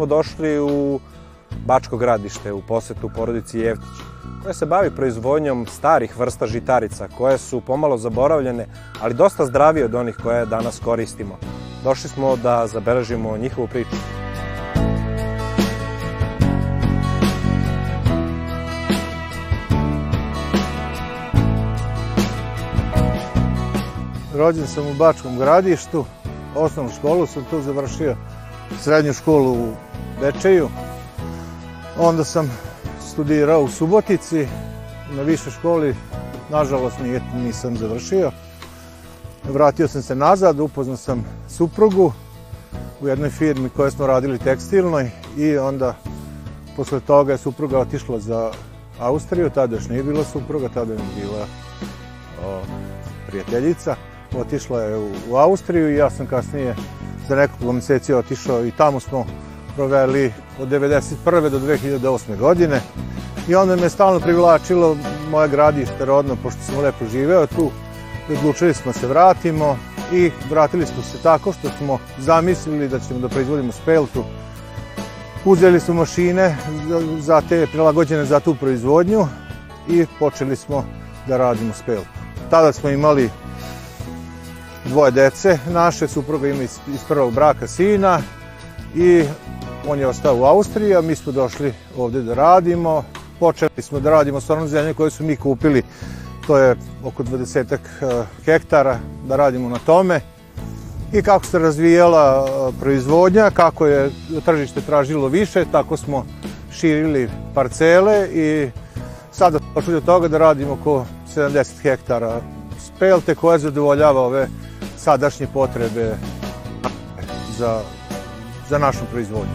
Smo došli u Bačko gradište, u posetu porodici Jevtić, koja se bavi proizvodnjom starih vrsta žitarica, koje su pomalo zaboravljene, ali dosta zdravije od onih koje danas koristimo. Došli smo da zabeležimo njihovu priču. Rođen sam u Bačkom gradištu, osnovnu školu sam tu završio, srednju školu u Bečeju. Onda sam studirao u Subotici, na višoj školi, nažalost nisam završio. Vratio sam se nazad, upoznao sam suprugu u jednoj firmi koje smo radili tekstilnoj i onda posle toga je supruga otišla za Austriju, tada još nije bila supruga, tada je bila o, prijateljica otišla je u, u Austriju i ja sam kasnije za nekoliko meseci otišao i tamo smo proveli od 1991. do 2008. godine i onda me stalno privlačilo moje gradište rodno, pošto sam lepo živeo tu, odlučili smo se vratimo i vratili smo se tako što smo zamislili da ćemo da proizvodimo speltu. Uzeli smo mašine za te prilagođene za tu proizvodnju i počeli smo da radimo speltu. Tada smo imali dvoje dece naše, supruga ima iz, prvog braka sina i on je ostao u Austriji, a mi smo došli ovde da radimo. Počeli smo da radimo stvarno zemlje koje su mi kupili, to je oko 20 eh, hektara, da radimo na tome. I kako se razvijala eh, proizvodnja, kako je tržište tražilo više, tako smo širili parcele i sada došli do toga da radimo oko 70 hektara spelte koja zadovoljava ove sadašnje potrebe za, za našu proizvodnju.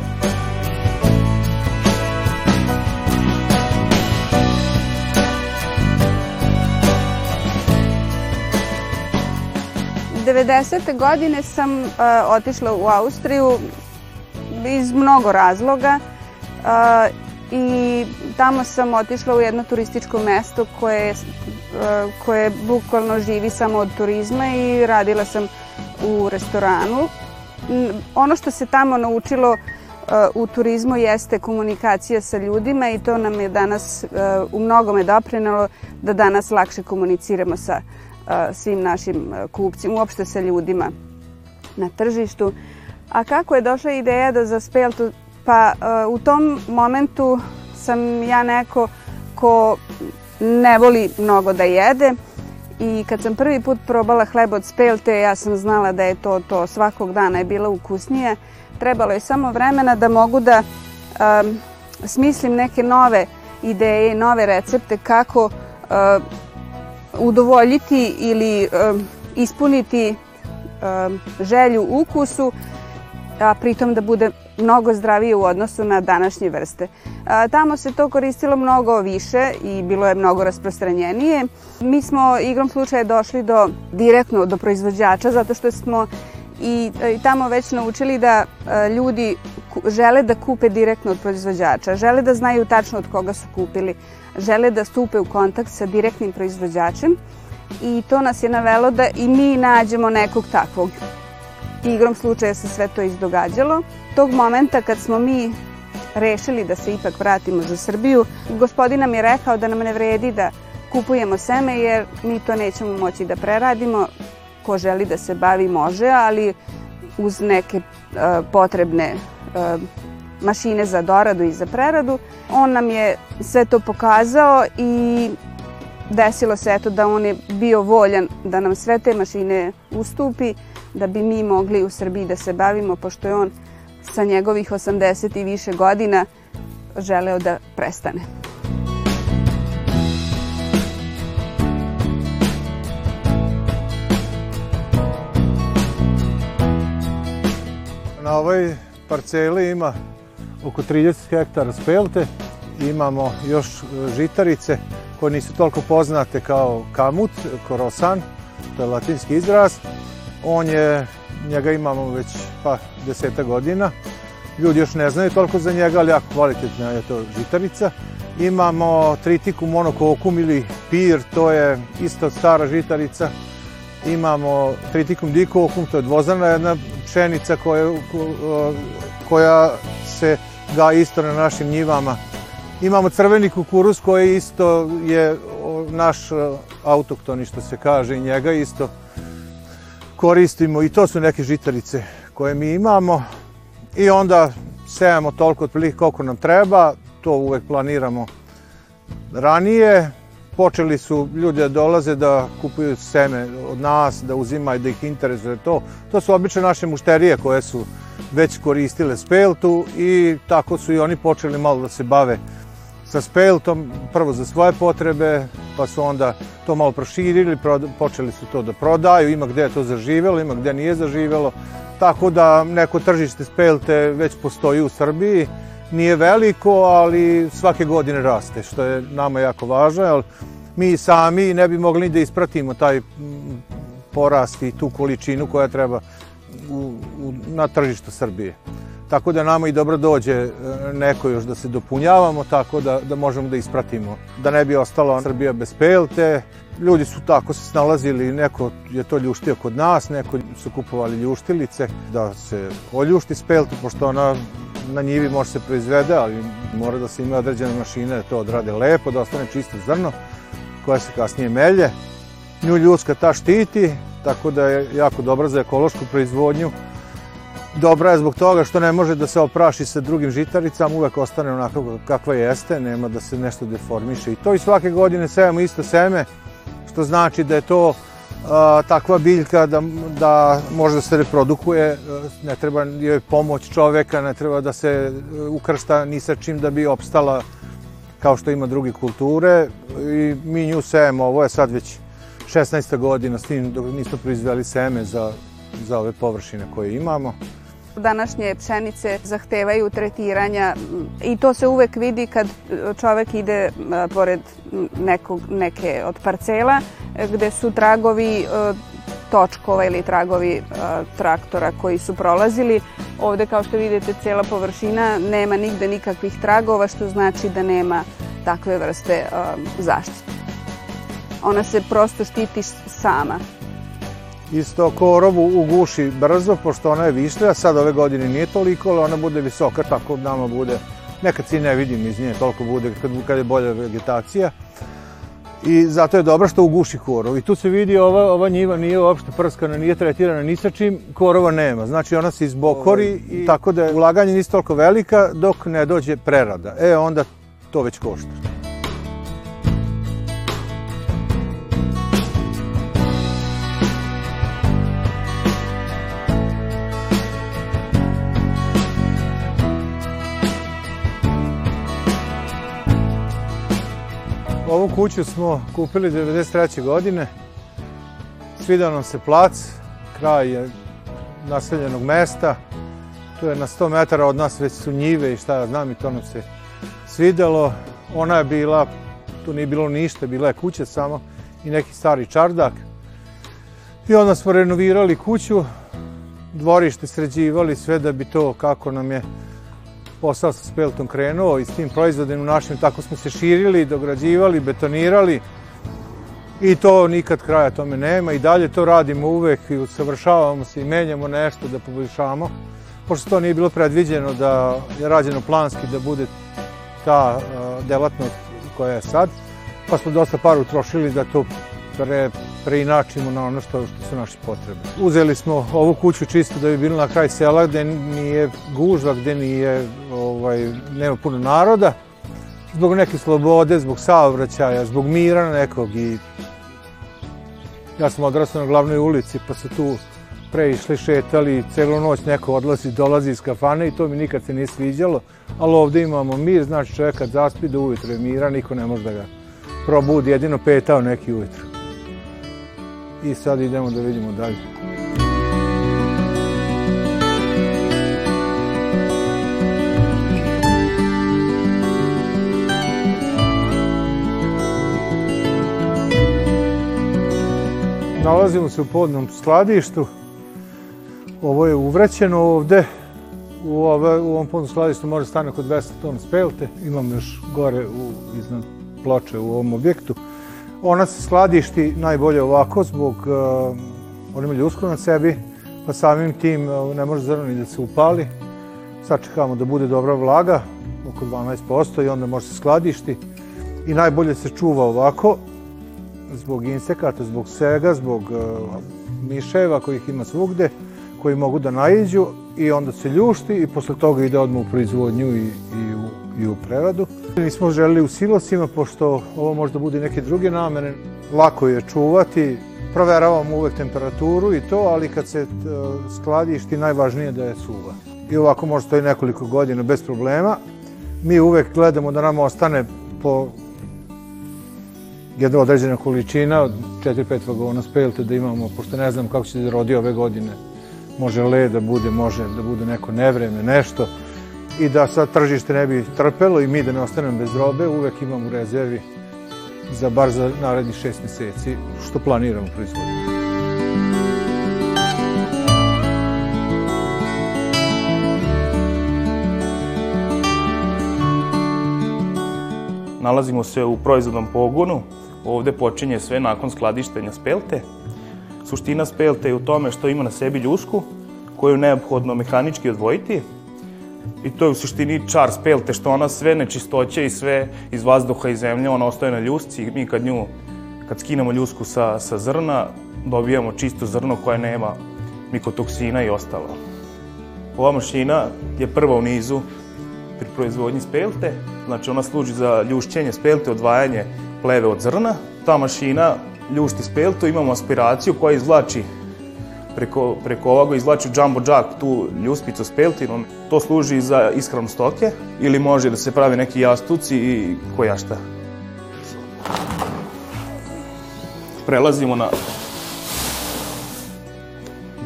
Devedesete godine sam uh, otišla u Austriju iz mnogo razloga uh, i tamo sam otišla u jedno turističko mesto koje, e, koje bukvalno živi samo od turizma i radila sam u restoranu. Ono što se tamo naučilo e, u turizmu jeste komunikacija sa ljudima i to nam je danas e, u mnogome doprinalo da danas lakše komuniciramo sa svim našim kupcima, uopšte sa ljudima na tržištu. A kako je došla ideja da za Speltu Pa uh, u tom momentu sam ja neko ko ne voli mnogo da jede i kad sam prvi put probala hleb od spelte, ja sam znala da je to to svakog dana je bilo ukusnije. Trebalo je samo vremena da mogu da um, smislim neke nove ideje, nove recepte kako uh, udovoljiti ili uh, ispuniti želju ukusu, a pritom da bude mnogo zdravije u odnosu na današnje vrste. Tamo se to koristilo mnogo više i bilo je mnogo rasprostranjenije. Mi smo igrom slučaja došli do direktno do proizvođača zato što smo i, i tamo već naučili da ljudi žele da kupe direktno od proizvođača, žele da znaju tačno od koga su kupili, žele da stupe u kontakt sa direktnim proizvođačem i to nas je navelo da i mi nađemo nekog takvog igrom slučaja se sve to izdogađalo. Tog momenta kad smo mi rešili da se ipak vratimo za Srbiju, gospodin nam je rekao da nam ne vredi da kupujemo seme jer mi to nećemo moći da preradimo. Ko želi da se bavi može, ali uz neke uh, potrebne uh, mašine za doradu i za preradu. On nam je sve to pokazao i desilo se eto da on je bio voljan da nam sve te mašine ustupi da bi mi mogli u Srbiji da se bavimo, pošto je on sa njegovih 80 i više godina želeo da prestane. Na ovoj parceli ima oko 30 hektara spelte, imamo još žitarice koje nisu toliko poznate kao kamut, korosan, to je latinski izraz, On je, njega imamo već pa deseta godina. Ljudi još ne znaju toliko za njega, ali jako kvalitetna je to žitarica. Imamo tritiku monokokum ili pir, to je isto stara žitarica. Imamo tritikum dikokum, to je dvozrna jedna pšenica koja, koja se ga isto na našim njivama. Imamo crveni kukuruz koji isto je naš autoktoni što se kaže i njega isto koristimo i to su neke žitarice koje mi imamo i onda sejamo toliko otprilike koliko nam treba, to uvek planiramo ranije. Počeli su ljudi da dolaze da kupuju seme od nas, da uzimaju, da ih interesuje to. To su obično naše mušterije koje su već koristile speltu i tako su i oni počeli malo da se bave sa speltom, prvo za svoje potrebe, pa su onda to malo proširili, počeli su to da prodaju, ima gde je to zaživelo, ima gde nije zaživelo, tako da neko tržište spelte već postoji u Srbiji, nije veliko, ali svake godine raste, što je nama jako važno, jer mi sami ne bi mogli da ispratimo taj porast i tu količinu koja treba u, u, na tržištu Srbije. Tako da nama i dobro dođe e, neko još da se dopunjavamo, tako da, da možemo da ispratimo. Da ne bi ostala Srbija bez pelte. Ljudi su tako se snalazili, neko je to ljuštio kod nas, neko su kupovali ljuštilice da se oljušti speltu, pošto ona na njivi može se proizvede, ali mora da se ima određene mašine da to odrade lepo, da ostane čisto zrno koja se kasnije melje. Nju ljuska ta štiti, tako da je jako dobra za ekološku proizvodnju. Dobra je zbog toga što ne može da se opraši sa drugim žitaricama, uvek ostane onako kakva jeste, nema da se nešto deformiše. I to i svake godine sejemo isto seme, što znači da je to a, takva biljka da, da može da se reprodukuje, ne treba joj pomoć čoveka, ne treba da se ukršta ni sa čim da bi opstala kao što ima druge kulture i mi nju sejemo, ovo je sad već 16. godina, s tim dok nismo proizveli seme za, za ove površine koje imamo. Današnje pšenice zahtevaju tretiranja i to se uvek vidi kad čovek ide pored nekog, neke od parcela gde su tragovi točkova ili tragovi traktora koji su prolazili. Ovde kao što vidite cela površina nema nigde nikakvih tragova što znači da nema takve vrste zaštite. Ona se prosto štiti sama. Isto korovu uguši brzo, pošto ona je višlja, sad ove godine nije toliko, ali ona bude visoka, tako nama bude, nekad si ne vidim iz nje, toliko bude kad, kad je bolja vegetacija. I zato je dobro što uguši korov. I tu se vidi ova, ova njiva nije uopšte prskana, nije tretirana ni sa čim, korova nema. Znači ona se izbokori i tako da je ulaganje nisi toliko velika dok ne dođe prerada. E onda to već košta. Ovu kuću smo kupili 93. godine. Svidao nam se plac, kraj je naseljenog mesta. Tu je na 100 metara od nas već su njive i šta ja znam i to nam se svidelo. Ona je bila, tu nije bilo ništa, bila je kuća samo i neki stari čardak. I onda smo renovirali kuću, dvorište sređivali sve da bi to kako nam je posao sa speltom krenuo i s tim proizvodima našim, tako smo se širili, dograđivali, betonirali i to nikad kraja tome nema i dalje to radimo uvek i usavršavamo se i menjamo nešto da poboljšamo. Pošto to nije bilo predviđeno da je rađeno planski da bude ta delatnost koja je sad, pa smo dosta par utrošili da to pre, preinačimo na ono što, što su naše potrebe. Uzeli smo ovu kuću čisto da bi bilo na kraj sela gde nije gužva, gde nije, ovaj, nema puno naroda, zbog neke slobode, zbog saobraćaja, zbog mira nekog i ja sam odrastao na glavnoj ulici pa se tu pre išli šetali, celu noć neko odlazi, dolazi iz kafane i to mi nikad se nije sviđalo, ali ovde imamo mir, znači čovjek kad zaspi do ujutro je mira, niko ne može da ga probudi, jedino petao neki ujutro i sad idemo da vidimo dalje. Nalazimo se u podnom skladištu. Ovo je uvrećeno ovde. U ovom podnom skladištu može stane oko 200 tona spelte. Imam još gore u, iznad ploče u ovom objektu. Ona se skladišti najbolje ovako zbog uh, on ima ljusku na sebi, pa samim tim uh, ne može zrno ni da se upali. sačekamo da bude dobra vlaga, oko 12% i onda može se skladišti. I najbolje se čuva ovako, zbog insekata, zbog svega, zbog uh, miševa kojih ima svugde, koji mogu da naiđu i onda se ljušti i posle toga ide odmah u proizvodnju i, i, u, i u preradu. Nismo želeli u silosima, pošto ovo možda bude neke druge namene. Lako je čuvati, proveravamo uvek temperaturu i to, ali kad se uh, skladišti, najvažnije da je suva. I ovako može stoji nekoliko godina bez problema. Mi uvek gledamo da nam ostane po jedna određena količina od 4-5 vagona spelte da imamo, pošto ne znam kako će da rodi ove godine. Može le da bude, može da bude neko nevreme, nešto. I da sad tržište ne bi trpelo i mi da ne ostanemo bez robe, uvek imamo u rezervi za bar za narednih šest meseci, što planiramo proizvoditi. Nalazimo se u proizvodnom pogonu. Ovde počinje sve nakon skladištenja spelte. Suština spelte je u tome što ima na sebi ljušku koju je neophodno mehanički odvojiti. I to je u suštini čar spelte, što ona sve nečistoće i sve iz vazduha i zemlje, ona ostaje na ljusci i mi kad nju, kad skinemo ljusku sa, sa zrna, dobijamo čisto zrno koje nema mikotoksina i ostalo. Ova mašina je prva u nizu pri proizvodnji spelte, znači ona služi za ljušćenje spelte, odvajanje pleve od zrna. Ta mašina ljušti speltu, imamo aspiraciju koja izvlači preko, preko ovoga izvlači jumbo jack tu ljuspicu s peltinom. To služi za ishranu stoke ili može da se pravi neki jastuci i koja šta. Prelazimo na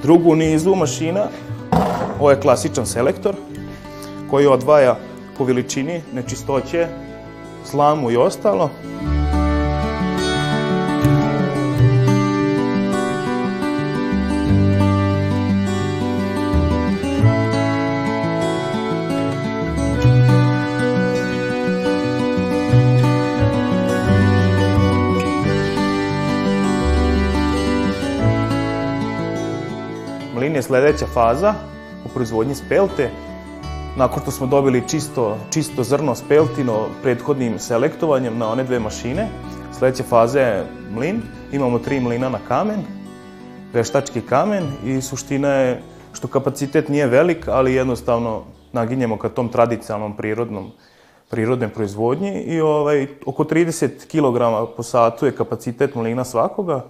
drugu nizu mašina. Ovo je klasičan selektor koji odvaja po veličini nečistoće, slamu i ostalo. Sledeća faza u proizvodnji spelte. Nakon što smo dobili čisto, čisto zrno speltino prethodnim selektovanjem na one dve mašine, sledeća faza je mlin. Imamo tri mlina na kamen, veštački kamen i suština je što kapacitet nije velik, ali jednostavno naginjemo ka tom tradicionalnom prirodnom prirodne proizvodnji i ovaj, oko 30 kg po satu je kapacitet mlina svakoga,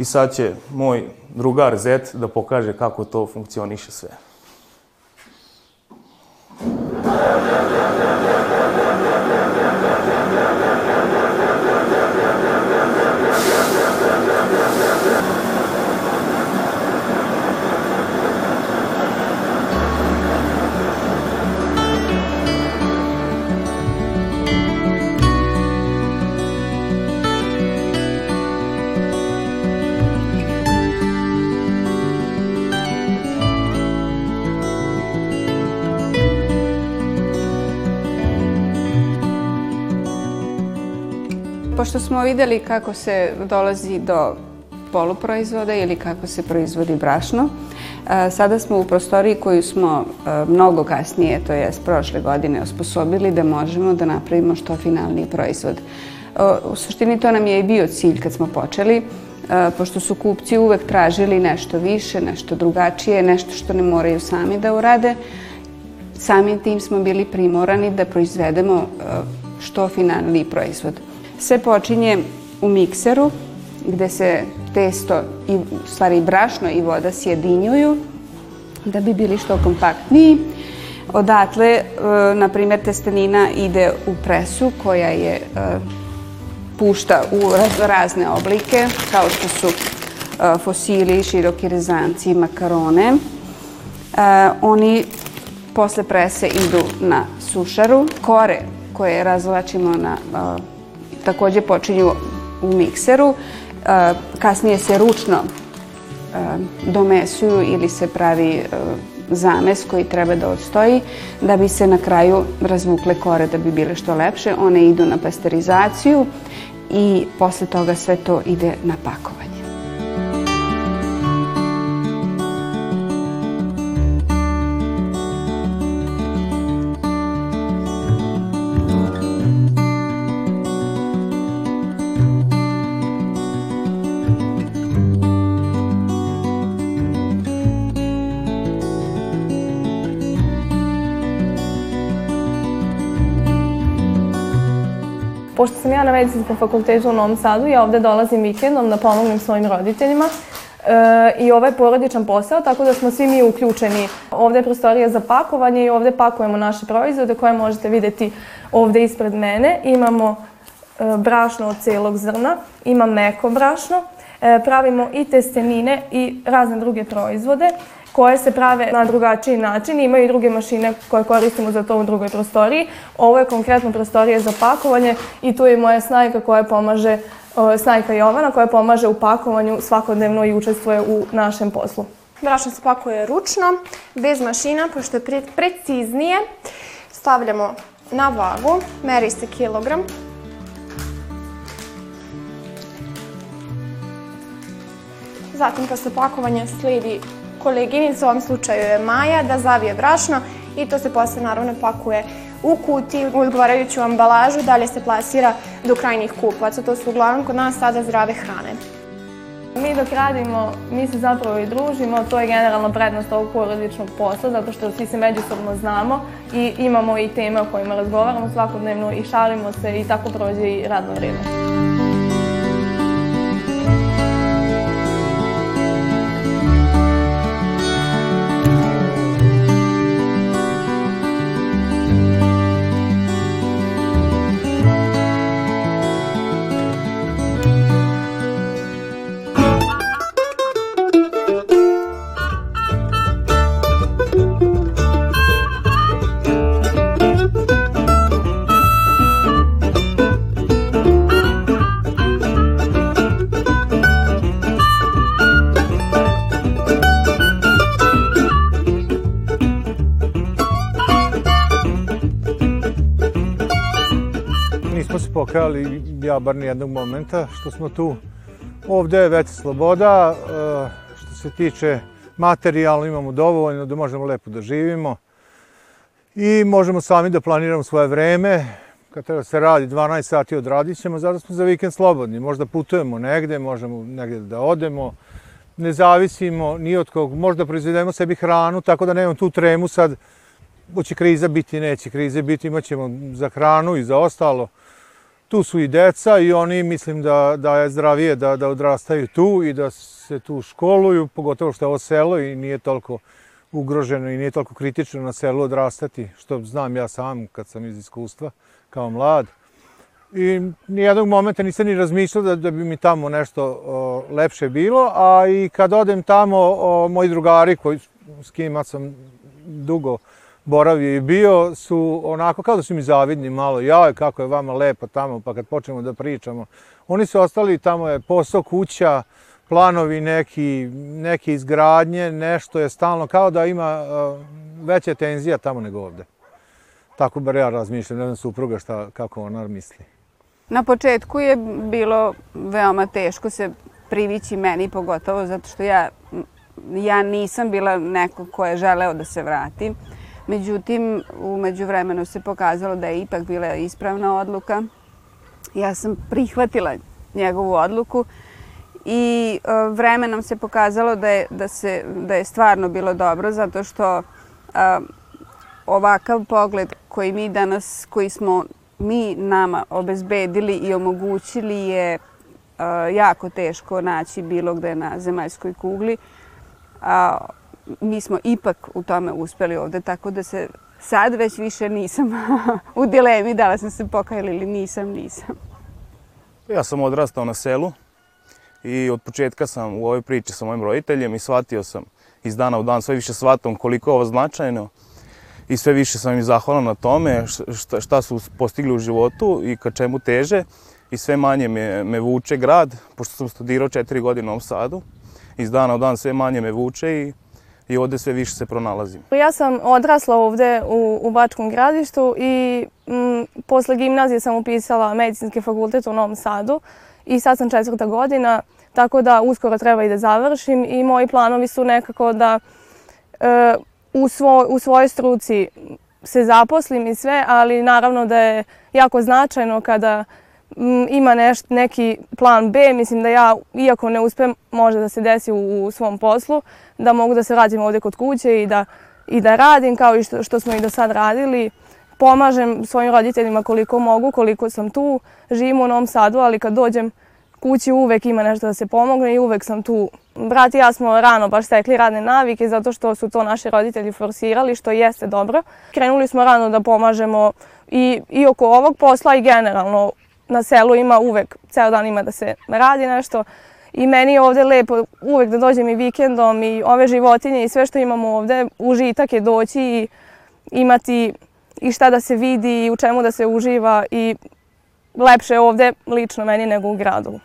I sad će moj drugar Zet da pokaže kako to funkcioniše sve. Pošto smo videli kako se dolazi do poluproizvoda ili kako se proizvodi brašno, sada smo u prostoriji koju smo mnogo kasnije, to je prošle godine, osposobili da možemo da napravimo što finalniji proizvod. U suštini to nam je i bio cilj kad smo počeli, pošto su kupci uvek tražili nešto više, nešto drugačije, nešto što ne moraju sami da urade. Samim tim smo bili primorani da proizvedemo što finalniji proizvod. Sve počinje u mikseru gde se testo, i, u stvari brašno i voda sjedinjuju da bi bili što kompaktniji. Odatle, e, na primjer, testenina ide u presu koja je e, pušta u razne oblike, kao što su e, fosili, široki rezanci, makarone. Oni posle prese idu na sušaru. Kore koje razvlačimo na takođe počinju u mikseru. E, kasnije se ručno e, domesuju ili se pravi e, zames koji treba da odstoji da bi se na kraju razvukle kore da bi bile što lepše. One idu na pasterizaciju i posle toga sve to ide na pakovanje. Pošto sam ja na medicinskom fakultetu u Novom Sadu, ja ovde dolazim vikendom da pomognem svojim roditeljima. E, I ovo je porodičan posao, tako da smo svi mi uključeni. Ovde je prostorija za pakovanje i ovde pakujemo naše proizvode koje možete videti ovde ispred mene. Imamo e, brašno od celog zrna, ima meko brašno, e, pravimo i testenine i razne druge proizvode koje se prave na drugačiji način. Imaju i druge mašine koje koristimo za to u drugoj prostoriji. Ovo je konkretno prostorija za pakovanje i tu je moja snajka koja pomaže, snajka Jovana koja pomaže u pakovanju svakodnevno i učestvuje u našem poslu. Brašno se pakuje ručno, bez mašina, pošto je preciznije. Stavljamo na vagu, meri se kilogram. Zatim posle pakovanja sledi koleginica, u ovom slučaju je Maja, da zavije brašno i to se posle naravno pakuje u kuti, u odgovarajuću ambalažu, dalje se plasira do krajnjih kupaca. To su uglavnom kod nas sada zdrave hrane. Mi dok radimo, mi se zapravo i družimo, to je generalna prednost ovog porodičnog posla, zato što svi se međusobno znamo i imamo i teme o kojima razgovaramo svakodnevno i šalimo se i tako prođe i radno vreme. pokajali, ja bar nijednog momenta što smo tu. Ovde je veća sloboda, e, što se tiče materijalno imamo dovoljno da možemo lepo da živimo i možemo sami da planiramo svoje vreme. Kad treba se radi 12 sati odradit ćemo, zato smo za vikend slobodni. Možda putujemo negde, možemo negde da odemo, ne zavisimo ni od kog, možda proizvedemo sebi hranu, tako da nemamo tu tremu sad, hoće kriza biti, neće krize biti, imaćemo za hranu i za ostalo tu su i deca i oni mislim da, da je zdravije da, da odrastaju tu i da se tu školuju, pogotovo što je ovo selo i nije toliko ugroženo i nije toliko kritično na selu odrastati, što znam ja sam kad sam iz iskustva kao mlad. I nijednog momenta nisam ni razmišljao da, da bi mi tamo nešto o, lepše bilo, a i kad odem tamo, o, moji drugari koji, s kima sam dugo boravio i bio su onako kao da su mi zavidni malo. Jaj, kako je vama lepo tamo, pa kad počnemo da pričamo. Oni su ostali, tamo je posao, kuća, planovi neki, neke izgradnje, nešto je stalno, kao da ima uh, veća tenzija tamo nego ovde. Tako bar ja razmišljam, ne znam supruga šta, kako ona misli. Na početku je bilo veoma teško se privići meni, pogotovo zato što ja, ja nisam bila neko ko je želeo da se vratim. Međutim, umeđu vremenu se pokazalo da je ipak bila ispravna odluka. Ja sam prihvatila njegovu odluku i e, vremenom se pokazalo da je, da se, da je stvarno bilo dobro zato što a, e, ovakav pogled koji mi danas, koji smo mi nama obezbedili i omogućili je a, e, jako teško naći bilo gde na zemaljskoj kugli. A, mi smo ipak u tome uspeli ovde, tako da se sad već više nisam u dilemi da li sam se pokajala ili nisam, nisam. Ja sam odrastao na selu i od početka sam u ovoj priči sa mojim roditeljem i shvatio sam iz dana u dan sve više shvatom koliko je ovo značajno i sve više sam im zahvalan na tome šta, šta su postigli u životu i ka čemu teže i sve manje me, me vuče grad, pošto sam studirao četiri godine u Novom Sadu. Iz dana u dan sve manje me vuče i i ovde sve više se pronalazim. Ja sam odrasla ovde u, u Bačkom gradištu i m, posle gimnazije sam upisala medicinski fakultet u Novom Sadu i sad sam četvrta godina, tako da uskoro treba i da završim i moji planovi su nekako da e, u, svo, u svojoj struci se zaposlim i sve, ali naravno da je jako značajno kada ima neš, neki plan B, mislim da ja, iako ne uspem, može da se desi u, u svom poslu, da mogu da se radim ovde kod kuće i da, i da radim kao i što, što smo i do sad radili. pomažem svojim roditeljima koliko mogu, koliko sam tu. Živim u Novom Sadu, ali kad dođem kući uvek ima nešto da se pomogne i uvek sam tu. Brat i ja smo rano baš stekli radne navike zato što su to naši roditelji forsirali, što jeste dobro. Krenuli smo rano da pomažemo i, i oko ovog posla i generalno na selu ima uvek, ceo dan ima da se radi nešto. I meni je ovde lepo uvek da dođem i vikendom i ove životinje i sve što imamo ovde, užitak je doći i imati i šta da se vidi i u čemu da se uživa i lepše je ovde lično meni nego u gradu.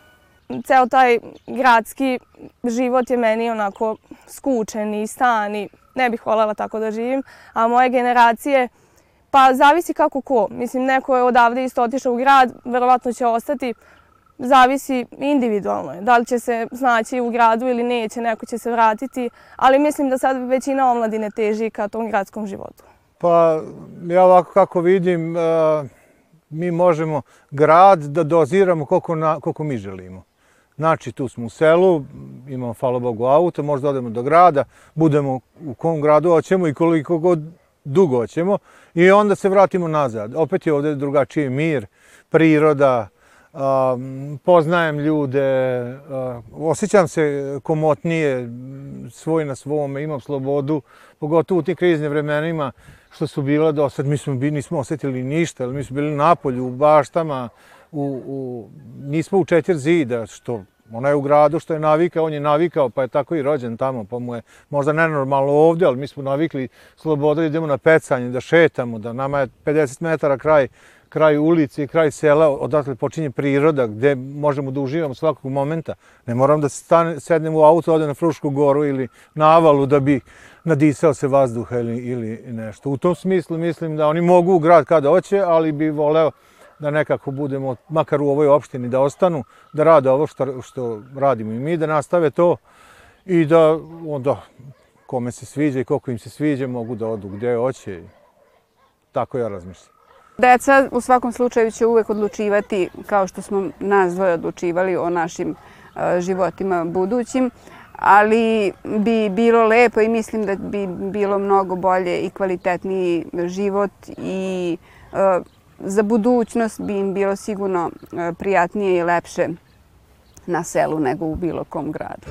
Ceo taj gradski život je meni onako skučen i stan i ne bih voljela tako da živim, a moje generacije Pa zavisi kako ko. Mislim, neko je odavde isto otišao u grad, verovatno će ostati. Zavisi individualno je. Da li će se snaći u gradu ili neće, neko će se vratiti. Ali mislim da sad većina omladine teži ka tom gradskom životu. Pa ja ovako kako vidim, mi možemo grad da doziramo koliko, na, koliko mi želimo. Znači, tu smo u selu, imamo, hvala Bogu, auto, možda odemo do grada, budemo u kom gradu hoćemo i koliko god dugo hoćemo i onda se vratimo nazad. Opet je ovde drugačiji mir, priroda, poznajem ljude, osjećam se komotnije, svoj na svome, imam slobodu, pogotovo u tim kriznim vremenima što su bila do sad, mi smo nismo osetili ništa, ali mi smo bili na polju, u baštama, u, u, nismo u četiri zida, što Ona je u gradu što je navikao, on je navikao, pa je tako i rođen tamo, pa mu je možda nenormalno ovde, ali mi smo navikli sloboda, da idemo na pecanje, da šetamo, da nama je 50 metara kraj, kraj ulici, kraj sela, odatle počinje priroda, gde možemo da uživamo svakog momenta. Ne moram da stane, sednem u auto, ode na Frušku goru ili na Avalu da bi nadisao se vazduha ili, ili nešto. U tom smislu mislim da oni mogu u grad kada hoće, ali bi voleo da nekako budemo, makar u ovoj opštini, da ostanu, da rade ovo što, što radimo i mi, da nastave to i da onda kome se sviđa i koliko im se sviđa mogu da odu gde hoće. Tako ja razmišljam. Deca u svakom slučaju će uvek odlučivati, kao što smo nas dvoje odlučivali o našim e, životima budućim, ali bi bilo lepo i mislim da bi bilo mnogo bolje i kvalitetniji život i e, za budućnost bi im bilo sigurno e, prijatnije i lepše na selu nego u bilo kom gradu.